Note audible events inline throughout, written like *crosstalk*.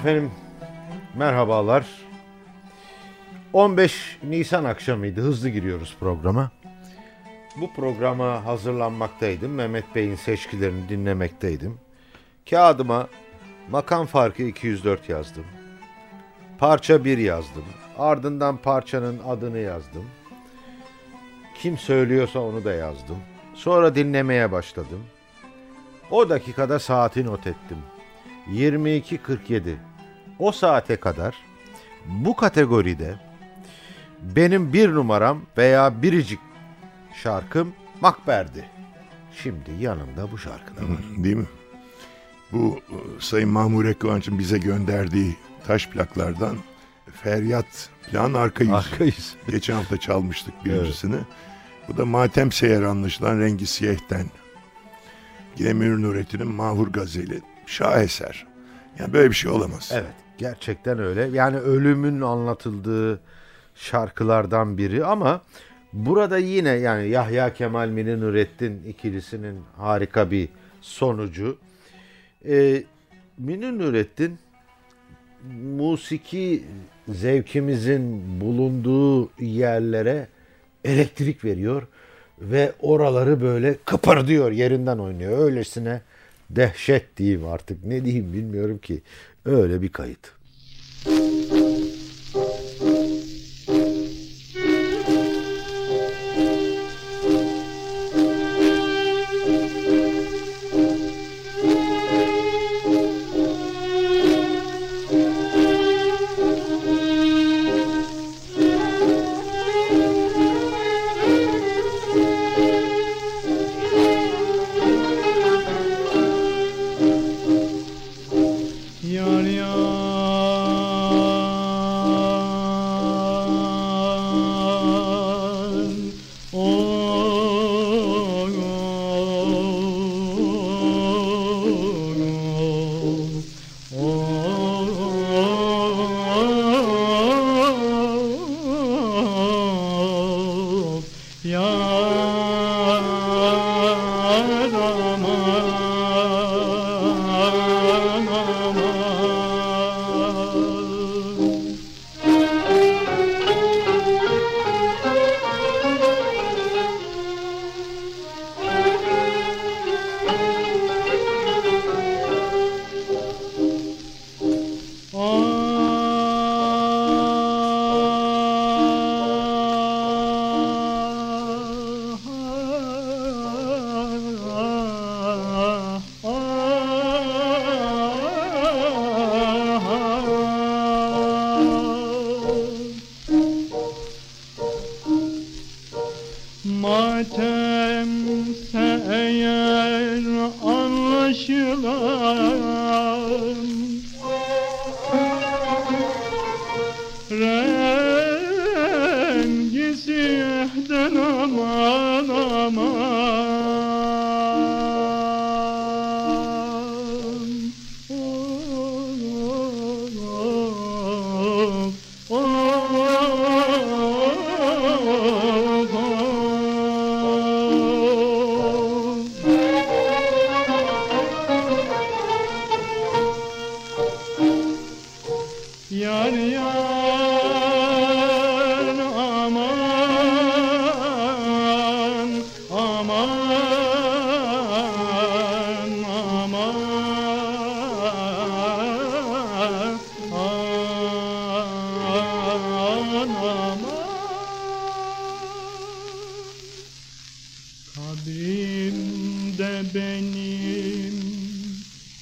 Efendim merhabalar. 15 Nisan akşamıydı. Hızlı giriyoruz programa. Bu programa hazırlanmaktaydım. Mehmet Bey'in seçkilerini dinlemekteydim. Kağıdıma makam farkı 204 yazdım. Parça 1 yazdım. Ardından parçanın adını yazdım. Kim söylüyorsa onu da yazdım. Sonra dinlemeye başladım. O dakikada saati not ettim. 22.47. O saate kadar bu kategoride benim bir numaram veya biricik şarkım Makber'di. Şimdi yanında bu şarkı da var. Değil mi? Bu e, Sayın Mahmure Kıvanç'ın bize gönderdiği taş plaklardan Feryat plan arka yüzü. Arka yüzü. *laughs* Geçen hafta çalmıştık birincisini. Bu da Matem Seyer anlaşılan Rengi Siyeh'ten. Yine Münir Nurettin'in Mahur Gazeli. Şaheser. Yani böyle bir şey olamaz. Evet gerçekten öyle. Yani ölümün anlatıldığı şarkılardan biri ama burada yine yani Yahya Kemal Mini Nurettin ikilisinin harika bir sonucu. Ee, Mini Nurettin musiki zevkimizin bulunduğu yerlere elektrik veriyor ve oraları böyle kıpırdıyor yerinden oynuyor. Öylesine dehşet diyeyim artık ne diyeyim bilmiyorum ki öyle bir kayıt.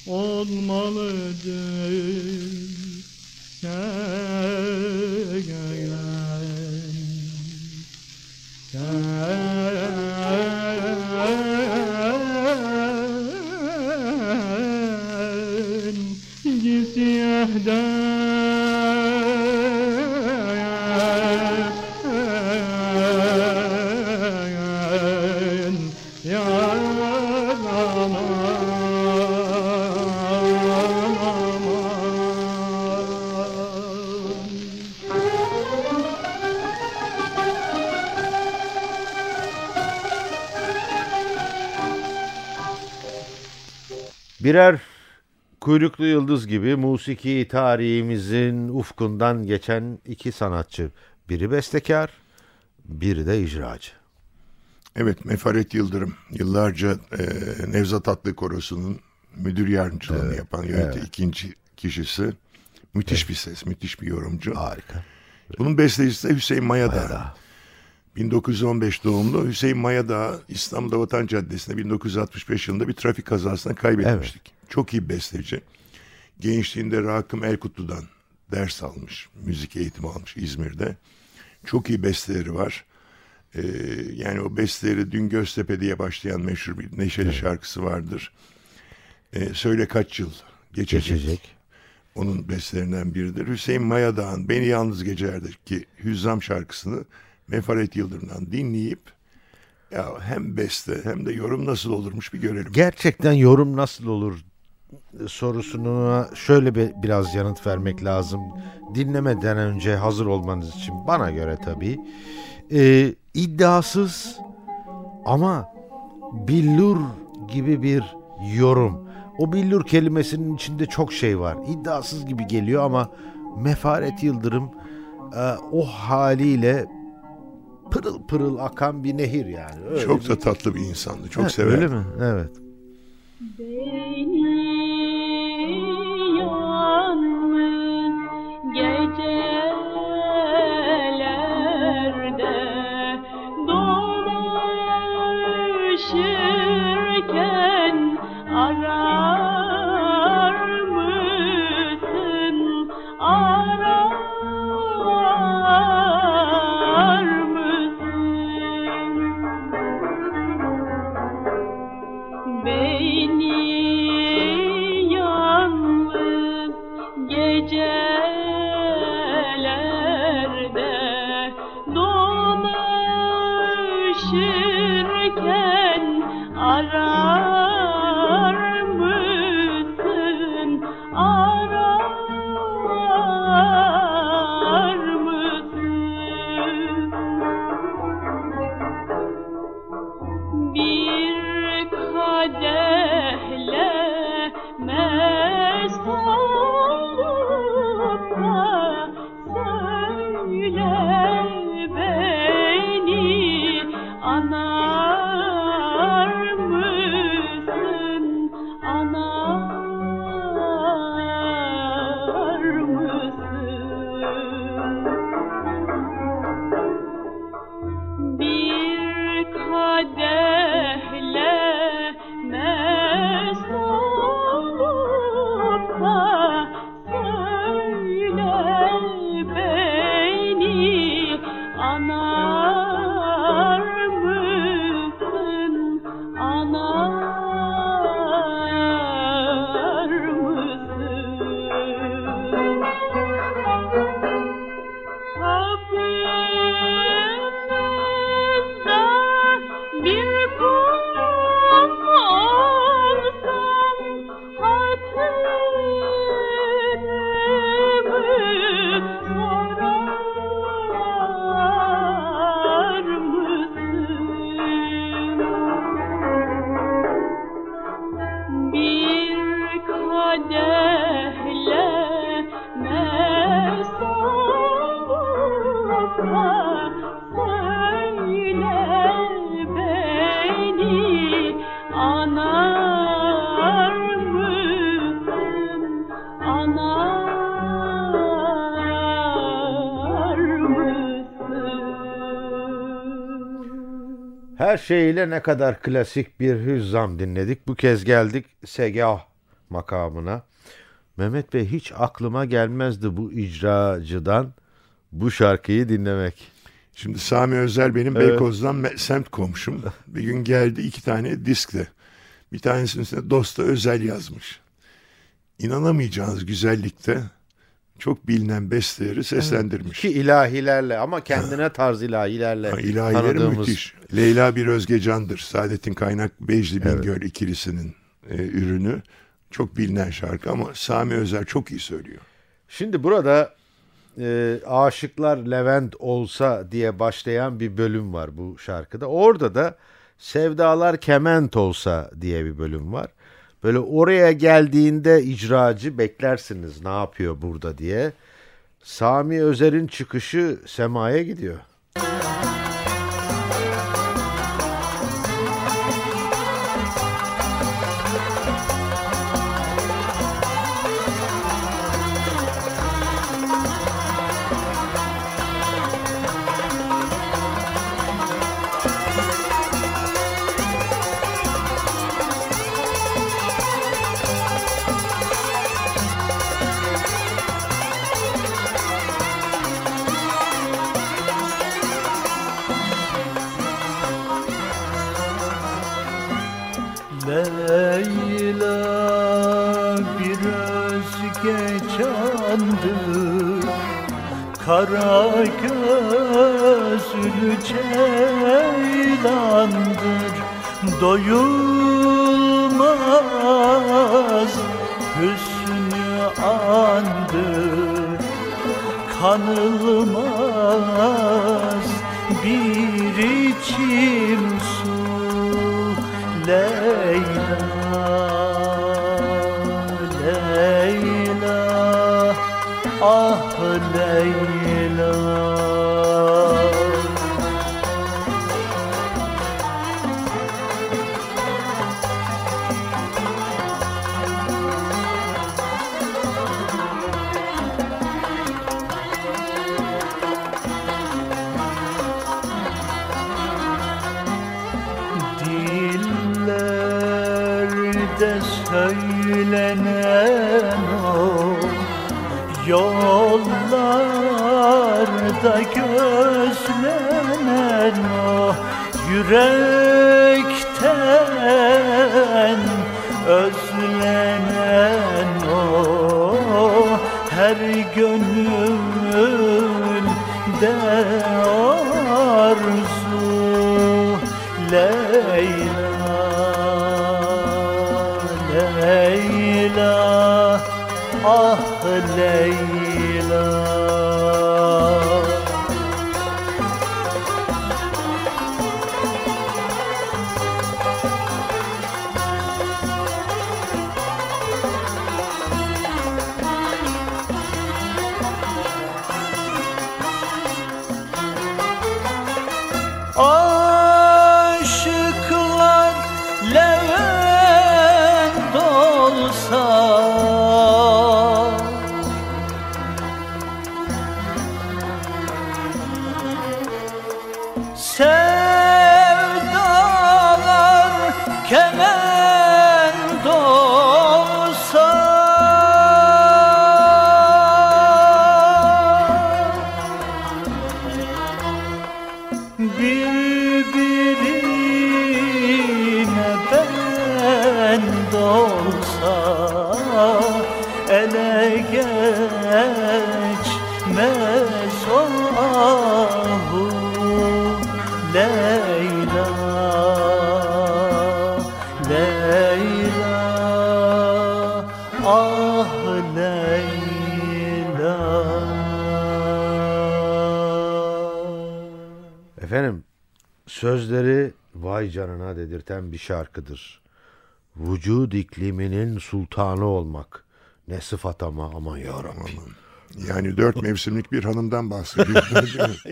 Olmalıdır Birer kuyruklu yıldız gibi musiki tarihimizin ufkundan geçen iki sanatçı. Biri bestekar, biri de icracı. Evet Mefaret Yıldırım yıllarca e, Nevzat Atlı Korosu'nun müdür yardımcılığını yapan yöneten ikinci kişisi. Müthiş bir ses, müthiş bir yorumcu. Harika. Bunun bestecisi de Hüseyin Mayadağ. 1915 doğumlu Hüseyin Mayadağ İstanbul'da Vatan Caddesi'nde 1965 yılında bir trafik kazasında kaybetmiştik. Çok iyi besteci. Gençliğinde Rakım Elkutlu'dan ders almış, müzik eğitimi almış İzmir'de. Çok iyi besteleri var. Ee, yani o besteleri Dün Göztepe diye başlayan meşhur bir neşeli şarkısı vardır. Ee, Söyle kaç yıl geçecek. Geçecek. Onun bestelerinden biridir. Hüseyin Mayadağ'ın Beni Yalnız Gecelerdeki Hüzzam şarkısını Mefaret Yıldırım'dan dinleyip ya hem beste hem de yorum nasıl olurmuş bir görelim. Gerçekten yorum nasıl olur sorusuna şöyle bir, biraz yanıt vermek lazım. Dinlemeden önce hazır olmanız için bana göre tabii. Ee, iddiasız ama billur gibi bir yorum. O billur kelimesinin içinde çok şey var. İddiasız gibi geliyor ama Mefaret Yıldırım e, o haliyle pırıl pırıl akan bir nehir yani. Öyle Çok bir- da tatlı bir insandı. Çok Ha, severdim. Öyle mi? Evet. Beni Her şeyiyle ne kadar klasik bir hüzzam dinledik. Bu kez geldik Segah makamına. Mehmet Bey hiç aklıma gelmezdi bu icracıdan bu şarkıyı dinlemek. Şimdi Sami Özel benim Evet. Beykoz'dan semt komşum. Bir gün geldi iki tane diskle. Bir tanesinin üstüne Dosta Özel yazmış. inanamayacağınız güzellikte çok bilinen besteleri seslendirmiş. Ki ilahilerle ama kendine tarz ilahilerle Ha, İlahileri tanıdığımız. müthiş. Leyla bir Özgecan'dır. Saadettin Kaynak Becdi Bingöl ikilisinin e, ürünü. Çok bilinen şarkı ama Sami Özer çok iyi söylüyor. Şimdi burada e, aşıklar Levent olsa diye başlayan bir bölüm var bu şarkıda. Orada da sevdalar kement olsa diye bir bölüm var. Böyle oraya geldiğinde icracı beklersiniz ne yapıyor burada diye. Sami Özer'in çıkışı semaya gidiyor. Kara gözlü ceylandır Doyulmaz hüsnü andır. Kanılmaz bir içim su Leyla Leyla. Ah Leyla Yürekten özlenen o Her gönülde arzu Leyla Leyla Ah Leyla vay canına dedirten bir şarkıdır. Vücud ikliminin sultanı olmak. Ne sıfat ama aman yarabbim. Yani dört mevsimlik bir hanımdan bahsediyor. *laughs*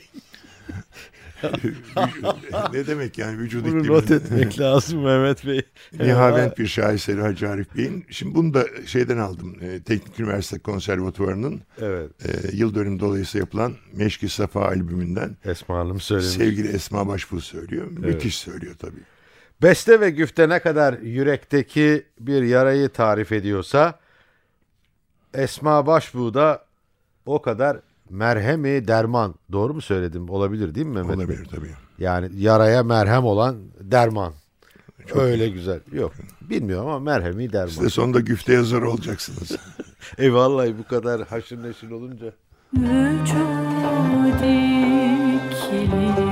*laughs* ne demek yani vücut Bunu iklimi? not etmek *laughs* lazım Mehmet Bey. Nihavent bir şaheseri Hacı Arif Bey'in. Şimdi bunu da şeyden aldım. e, Teknik Üniversite Konservatuvarı'nın Evet. e, yıl dönümü dolayısıyla yapılan Meşki Safa albümünden Esma Hanım söylemiş. sevgili Esma Başbuğ söylüyor. Müthiş söylüyor tabii. Beste ve güfte ne kadar yürekteki bir yarayı tarif ediyorsa Esma Başbuğ da o kadar merhemi derman. Doğru mu söyledim? Olabilir değil mi Mehmet Bey? Olabilir tabii. Yani yaraya merhem olan derman. Öyle güzel. Yok. Bilmiyorum ama merhemi derman. Siz de sonunda güfte yazar olacaksınız. *laughs* E vallahi bu kadar haşır neşir olunca. Vücudik kilimin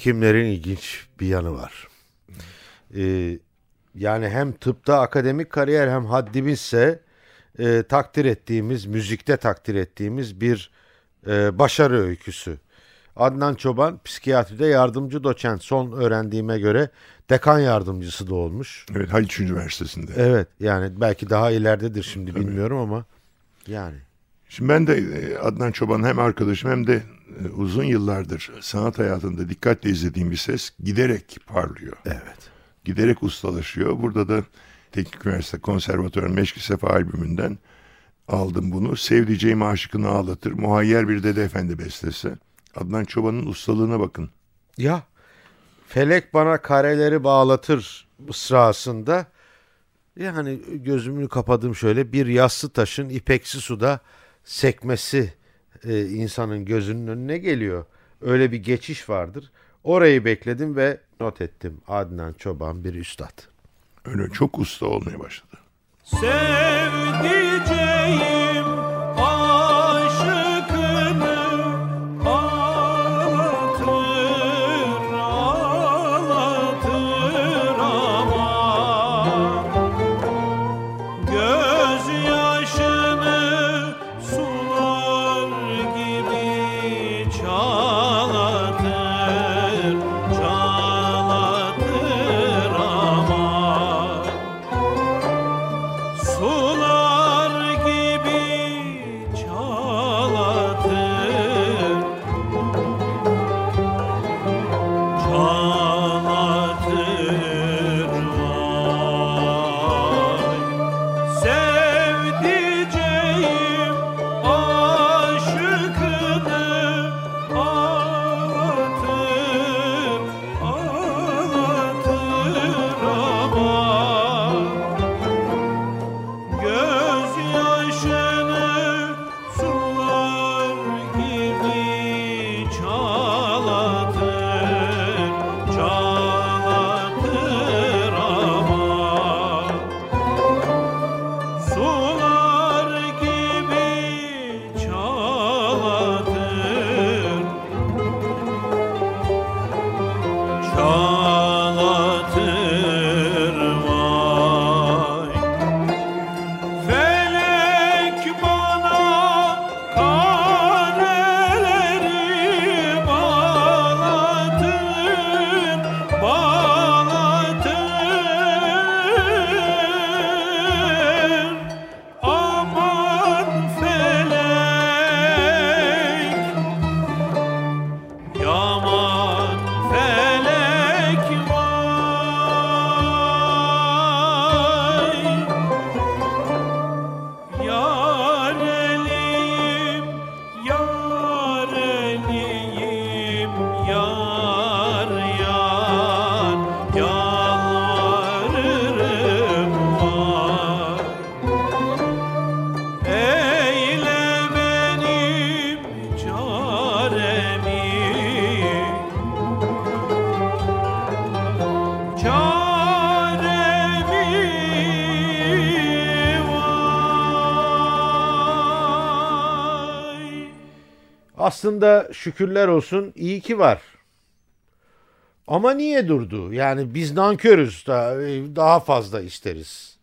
hekimlerin ilginç bir yanı var. Ee, yani hem tıpta akademik kariyer hem haddimizse e, takdir ettiğimiz, müzikte takdir ettiğimiz bir e, başarı öyküsü. Adnan Çoban psikiyatride yardımcı doçent son öğrendiğime göre dekan yardımcısı da olmuş. evet Haliç Üniversitesi'nde. Evet yani belki daha ileridedir şimdi bilmiyorum ama yani. Şimdi ben de e, Adnan Çoban hem arkadaşım hem de e, uzun yıllardır sanat hayatında dikkatle izlediğim bir ses giderek parlıyor. Evet. Giderek ustalaşıyor. Burada da Teknik Üniversite Konservatuvar Meşki Sefa albümünden aldım bunu. Sevdiceğim aşıkını ağlatır. Muhayyer bir Dede Efendi bestesi. Adnan Çoban'ın ustalığına bakın. Ya felek bana kareleri bağlatır sırasında yani gözümü kapadım şöyle bir yassı taşın ipeksi suda sekmesi e, insanın gözünün önüne geliyor. Öyle bir geçiş vardır. Orayı bekledim ve not ettim. Adnan Çoban bir üstad. Öyle çok usta olmaya başladı. Sevdiceğim aslında şükürler olsun iyi ki var. Ama niye durdu? Yani biz nankörüz da daha fazla isteriz.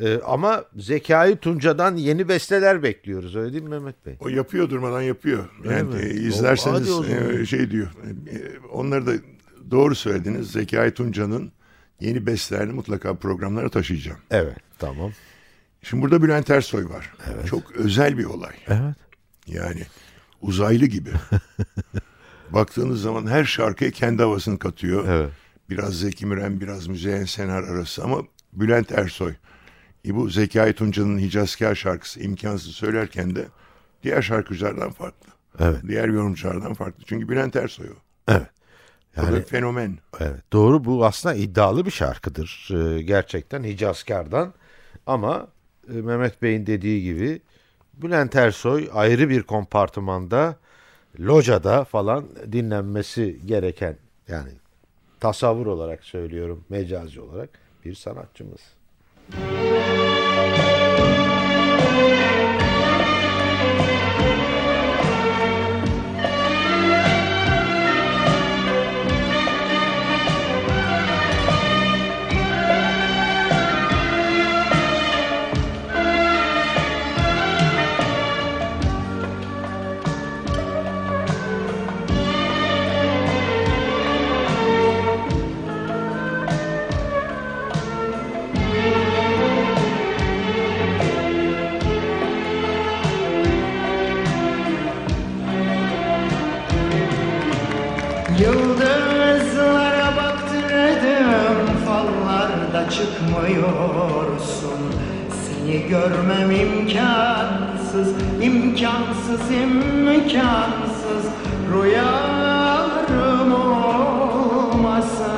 Ee, ama Zekai Tunca'dan yeni besteler bekliyoruz öyle değil mi Mehmet Bey? O yapıyor durmadan yapıyor. Yani e, izlerseniz o e, şey diyor. e, Onları da doğru söylediniz. Zekai Tunca'nın yeni bestelerini mutlaka programlara taşıyacağım. Evet tamam. Şimdi burada Bülent Ersoy var. Çok özel bir olay. Evet. Yani uzaylı gibi. *laughs* Baktığınız zaman her şarkıya kendi havasını katıyor. Evet. Biraz Zeki Müren, biraz Müzeyyen Senar arası ama Bülent Ersoy. E bu Zekai Tunca'nın Hicazkar şarkısı imkansız söylerken de diğer şarkıcılardan farklı. Evet. Diğer yorumculardan farklı. Çünkü Bülent Ersoy o. Evet. O da Yani fenomen. evet, doğru bu aslında iddialı bir şarkıdır. Ee, gerçekten Hicazkar'dan. Ama e, Mehmet Bey'in dediği gibi Bülent Ersoy ayrı bir kompartımanda locada falan dinlenmesi gereken yani tasavvur olarak söylüyorum mecazi olarak bir sanatçımız. Yıldızlara görmem imkansız, imkansız, imkansız. Rüyalarım olmasa.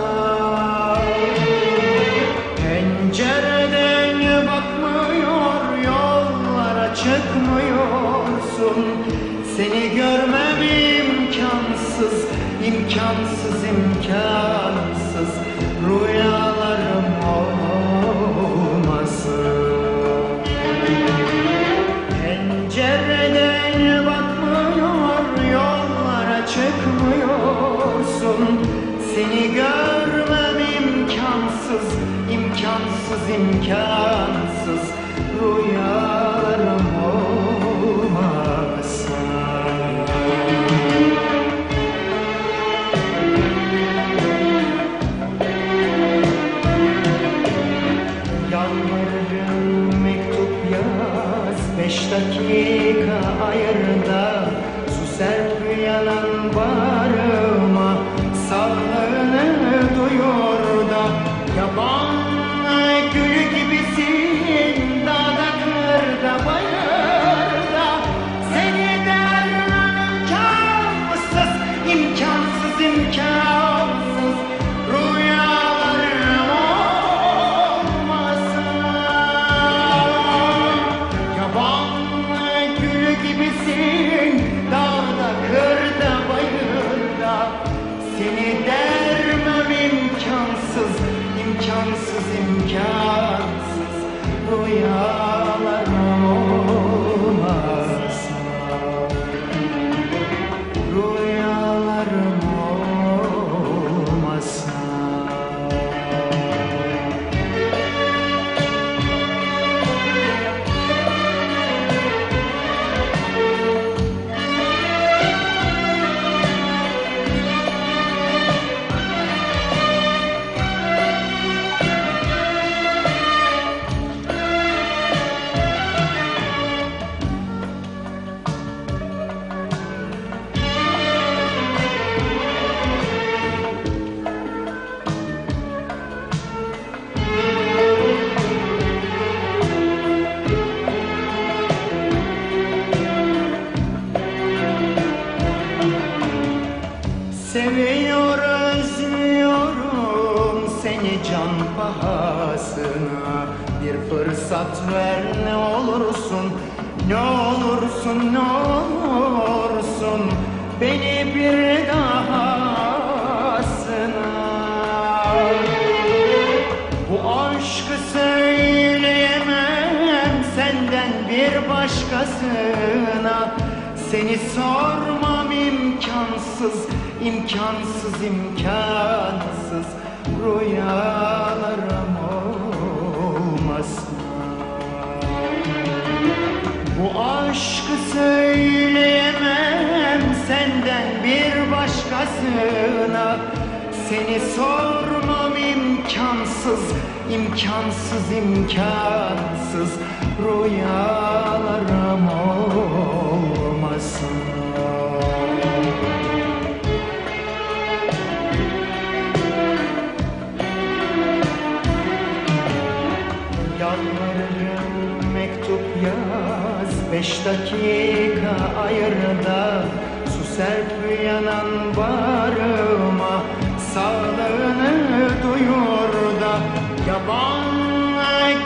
Pencereden bakmıyor yollara çıkmıyorsun. Seni görmem imkansız, imkansız, imkansız. Rüyalarım olmasın Beş dakika ayır da Su serp yanan bağrıma Sağlığını duyur da Yaban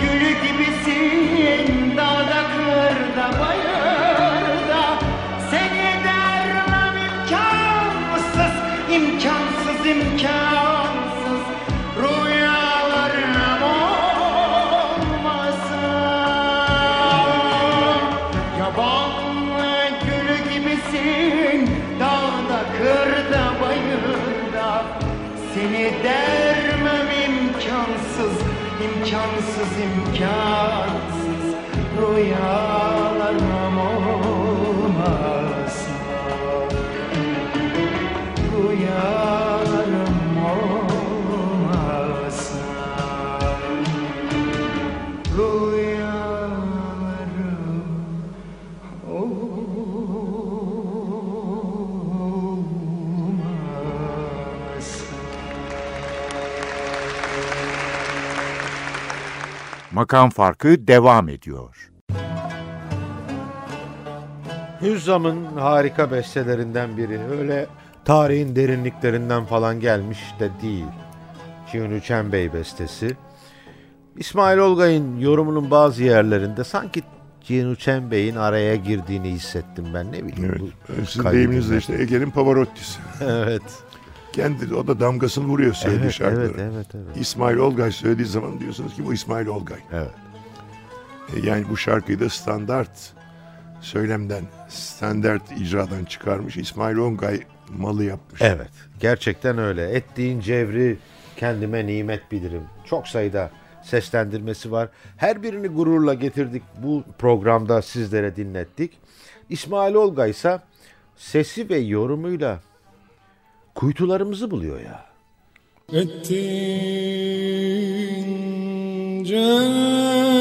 gülü gibisin Dağda kırda bayırda Makam farkı devam ediyor. Hüzzam'ın harika bestelerinden biri. Öyle tarihin derinliklerinden falan gelmiş de değil. Cihun Chen Bey bestesi. İsmail Olgay'ın yorumunun bazı yerlerinde sanki Cihun Chen Bey'in araya girdiğini hissettim ben ne bileyim. Evet. bu Sizin deyiminizle işte Ege'nin Pavarotti'si. *laughs* evet. Kendi o da damgasını vuruyor söylediği Evet, şarkılara. evet, evet, evet. İsmail Olgay söylediği zaman diyorsunuz ki bu İsmail Olgay. Evet. E, Yani bu şarkıyı da standart söylemden, standart icradan çıkarmış. İsmail Olgay malı yapmış. Evet, gerçekten öyle. Ettiğin cevri kendime nimet bilirim. Çok sayıda seslendirmesi var. Her birini gururla getirdik. Bu programda sizlere dinlettik. İsmail Olgay ise sesi ve yorumuyla kuytularımızı buluyor ya. Ettin cevrine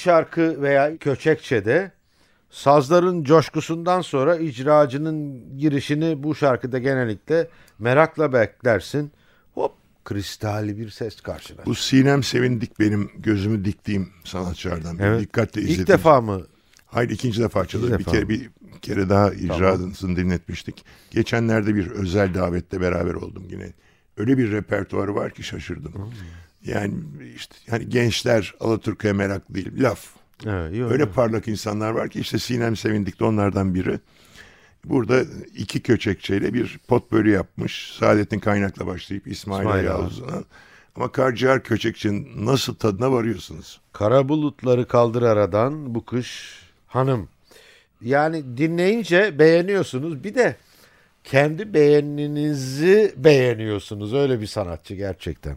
şarkı veya köçekçede sazların coşkusundan sonra icracının girişini bu şarkıda genellikle merakla beklersin. Hop kristali bir ses karşına. Bu Sinem Sevindik benim gözümü diktiğim sanatçılardan. Evet. Dikkatle izledim. İlk defa mı? Hayır ikinci defa çalıyor. İkinci Bir defa kere mı? bir kere daha icrasını dinletmiştik. Geçenlerde bir özel davette beraber oldum yine. Öyle bir repertuarı var ki şaşırdım. Hmm. Yani işte yani gençler Alaturka'ya meraklı değil. Laf. Evet, yok, Öyle yok. parlak insanlar var ki işte Sinem Sevindik de onlardan biri. Burada iki köçekçeyle bir potpourri yapmış. Saadettin Kaynak'la başlayıp İsmail, İsmail Yavuz'la. Ama Karciğer Köçekçi'nin nasıl tadına varıyorsunuz? Kara bulutları kaldır aradan bu kış hanım. Yani dinleyince beğeniyorsunuz. Bir de kendi beğeninizi beğeniyorsunuz. Öyle bir sanatçı gerçekten.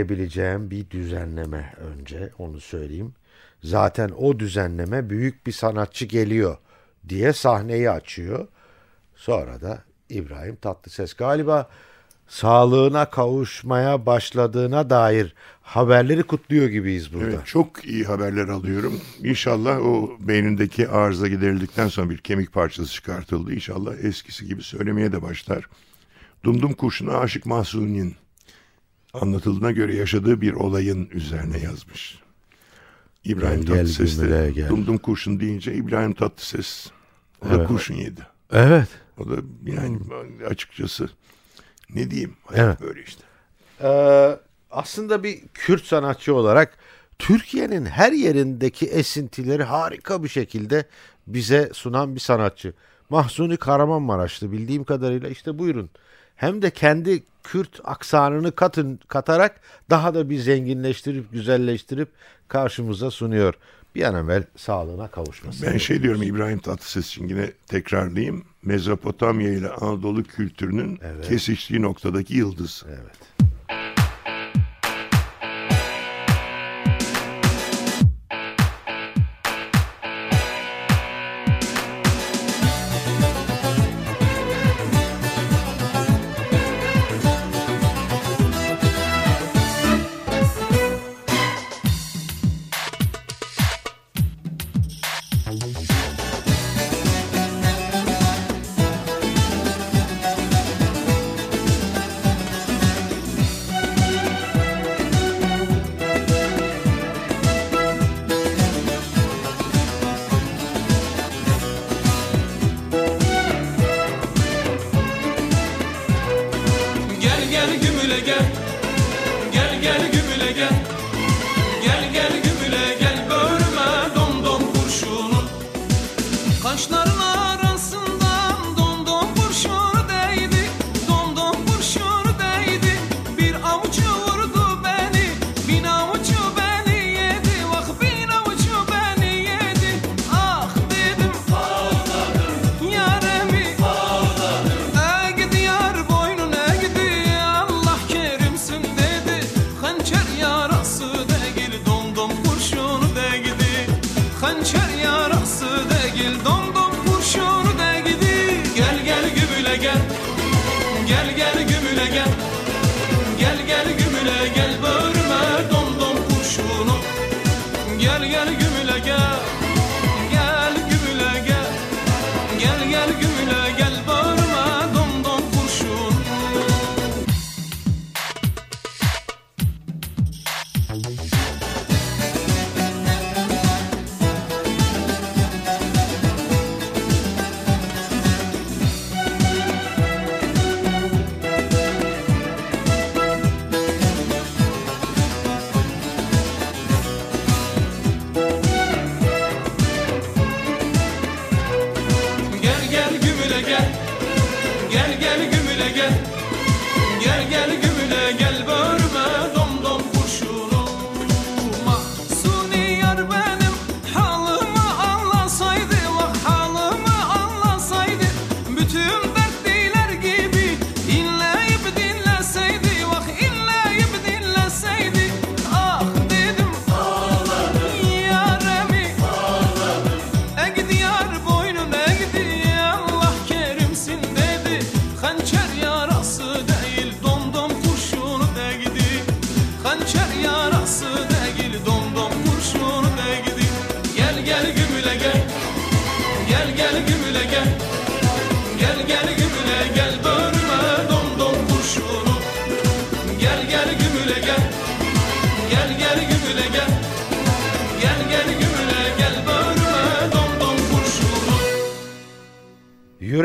Diyebileceğim bir düzenleme önce onu söyleyeyim. Zaten o düzenleme büyük bir sanatçı geliyor diye sahneyi açıyor. Sonra da İbrahim Tatlıses galiba sağlığına kavuşmaya başladığına dair haberleri kutluyor gibiyiz burada. Evet, çok iyi haberler alıyorum. İnşallah o beynindeki arıza giderildikten sonra bir kemik parçası çıkartıldı. İnşallah eskisi gibi söylemeye de başlar. Dumdum kurşuna aşık Mahsuni'nin anlatıldığına göre yaşadığı bir olayın üzerine yazmış. İbrahim Gel, Tatlıses de gel. dumdum kurşun deyince İbrahim Tatlıses o da Evet. kurşun yedi. Evet. O da yani açıkçası ne diyeyim Evet. böyle işte. Ee, aslında bir Kürt sanatçı olarak Türkiye'nin her yerindeki esintileri harika bir şekilde bize sunan bir sanatçı. Mahsuni Kahramanmaraşlı bildiğim kadarıyla işte buyurun. Hem de kendi Kürt aksanını katın, katarak daha da bir zenginleştirip güzelleştirip karşımıza sunuyor. Bir an evvel sağlığına kavuşması. Ben şey diyorum İbrahim Tatlıses için yine tekrarlayayım. Mezopotamya ile Anadolu kültürünün kesiştiği noktadaki yıldız. Evet.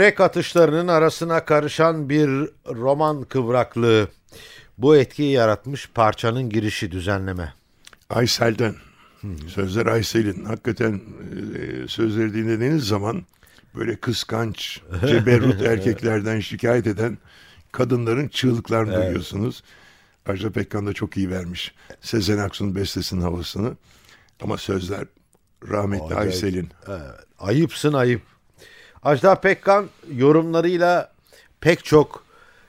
Yürek atışlarının arasına karışan bir roman kıvraklığı. Bu etkiyi yaratmış parçanın girişi düzenleme. Aysel'den. Sözler Aysel'in. Hakikaten e, sözleri dinlediğiniz zaman böyle kıskanç, *laughs* ceberrut erkeklerden şikayet eden kadınların çığlıklarını duyuyorsunuz. Ajda Pekkan da çok iyi vermiş. Sezen Aksu'nun bestesinin havasını. Ama sözler rahmetli. Aysel'in. Ayıpsın ayıp. Ajda Pekkan yorumlarıyla pek çok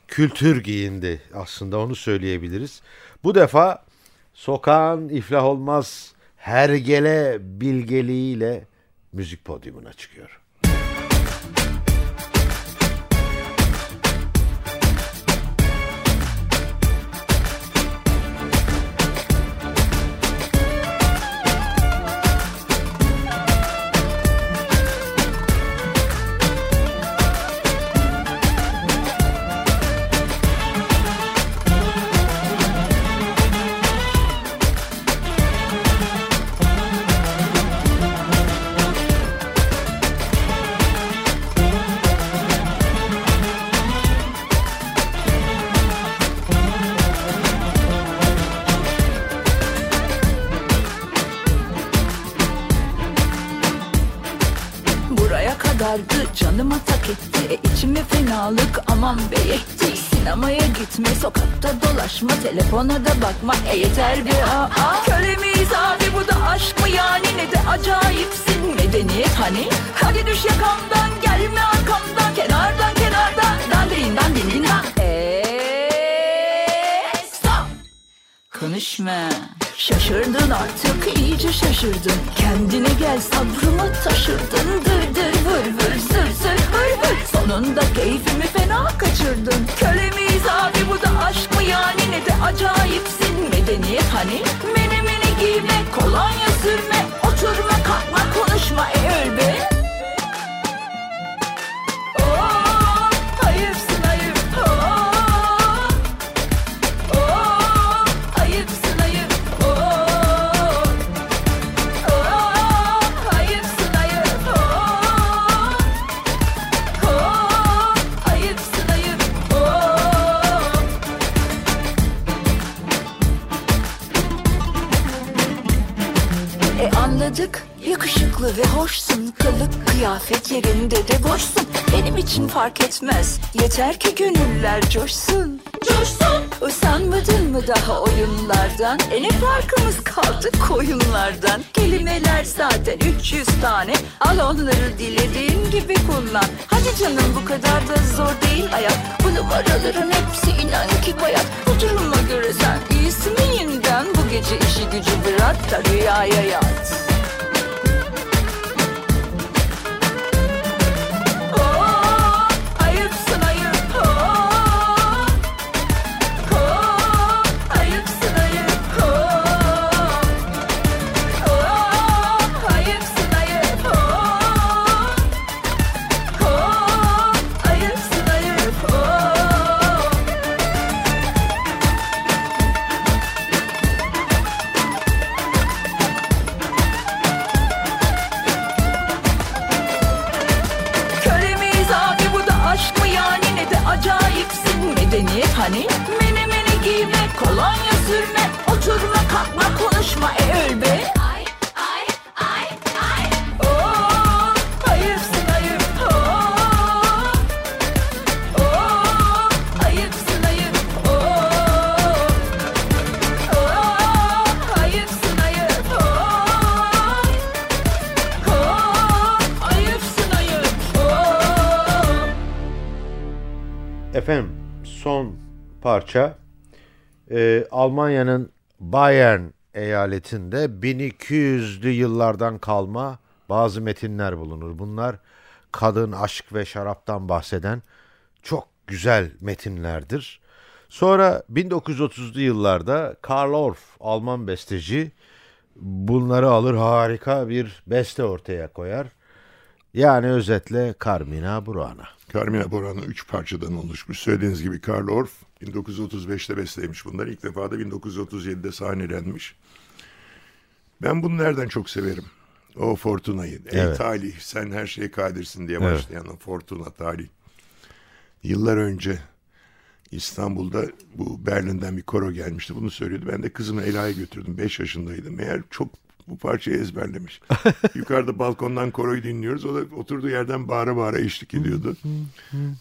kültür giyindi aslında onu söyleyebiliriz. Bu defa sokağın iflah olmaz hergele bilgeliğiyle müzik podyumuna çıkıyor. Dolaşma telefona da bakma e yeter be aa Köle miyiz abi bu da aşk mı yani ne de acayipsin medeniyet hani Hadi düş yakamdan gelme arkamdan kenardan kenardan Dandirin dandin dan Eee stop Konuşma. Şaşırdın artık iyice şaşırdın. Kendine gel sabrımı taşırdın. Dır dır vır vır zır zır hır hır. Sonunda keyfimi fena kaçırdın. Köle miyiz abi bu da aşk mı yani ne de acayipsin. Medeniyet hani mini giyme kolonya sürme. Oturma kalkma konuşma e öl be. Anladık yakışıklı ve hoşsun. Kılık kıyafet yerinde de boşsun. Benim için fark etmez. Yeter ki gönüller coşsun. Coşsun. Usanmadın mı daha oyunlardan? E ne farkımız kaldı koyunlardan. Kelimeler zaten 300 tane. Al onları dilediğin gibi kullan. Hadi canım bu kadar da zor değil hayat. Bu numaraların hepsi inan ki bayat. Bu duruma göre sen iyisi miyinden? Bu gece işi gücü bırak da rüyaya yat Efendim son parça e, Almanya'nın Bayern eyaletinde 1200'lü yıllardan kalma bazı metinler bulunur. Bunlar kadın, aşk ve şaraptan bahseden çok güzel metinlerdir. Sonra 1930'lu yıllarda Karl Orff, Alman besteci bunları alır harika bir beste ortaya koyar. Yani özetle Carmina Burana. Carmina Burana üç parçadan oluşmuş. Söylediğiniz gibi Karl Orff 1935'te bestelemiş bunlar. İlk defa da 1937'de sahnelenmiş. Ben bunu nereden çok severim? O Fortuna'yı. Ey Evet. talih sen her şeye kadirsin diye Evet. başlayan o Fortuna talih. Yıllar önce İstanbul'da bu Berlin'den bir koro gelmişti. Bunu söylüyordu. Ben de kızımı Ela'ya götürdüm. 5 yaşındaydı. Meğer çok bu parçayı ezberlemiş. *laughs* Yukarıda balkondan koroyu dinliyoruz. O da oturduğu yerden bağıra bağıra eşlik ediyordu.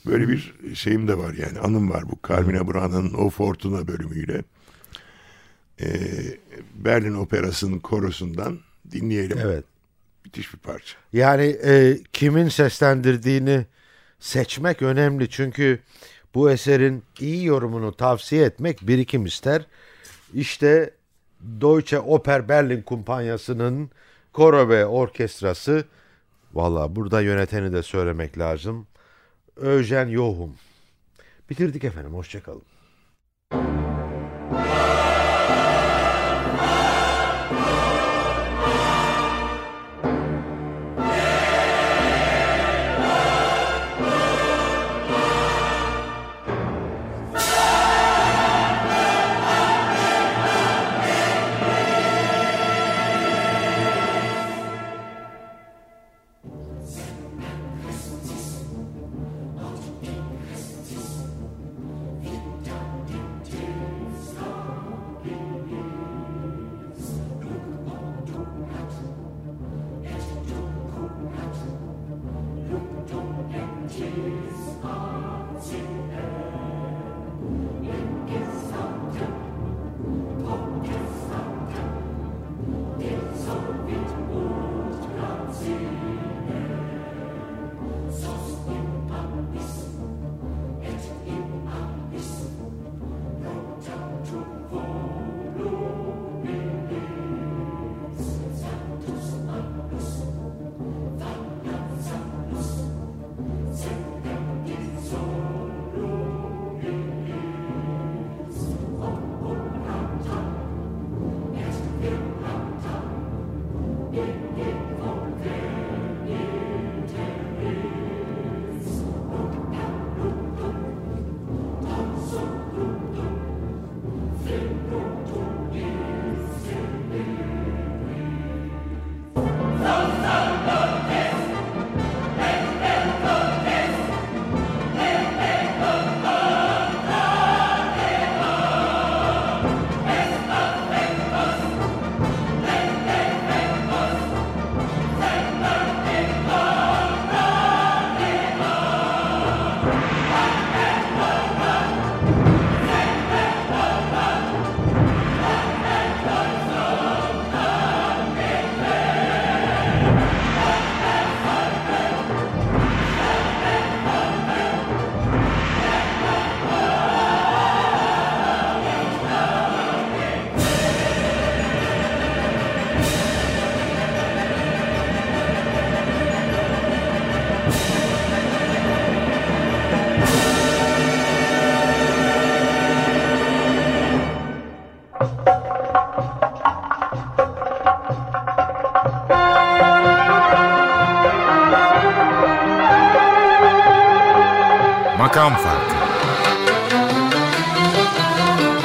Böyle bir şeyim de var yani. Anım var bu Carmina Burana'nın O Fortuna bölümüyle. Ee, Berlin Operası'nın korosundan dinleyelim. Evet. Müthiş bir parça. Yani e, kimin seslendirdiğini seçmek önemli çünkü bu eserin iyi yorumunu tavsiye etmek birikim ister. İşte Deutsche Oper Berlin Kumpanyası'nın koro ve orkestrası valla burada yöneteni de söylemek lazım. Öjen Yohum. Bitirdik efendim hoşçakalın.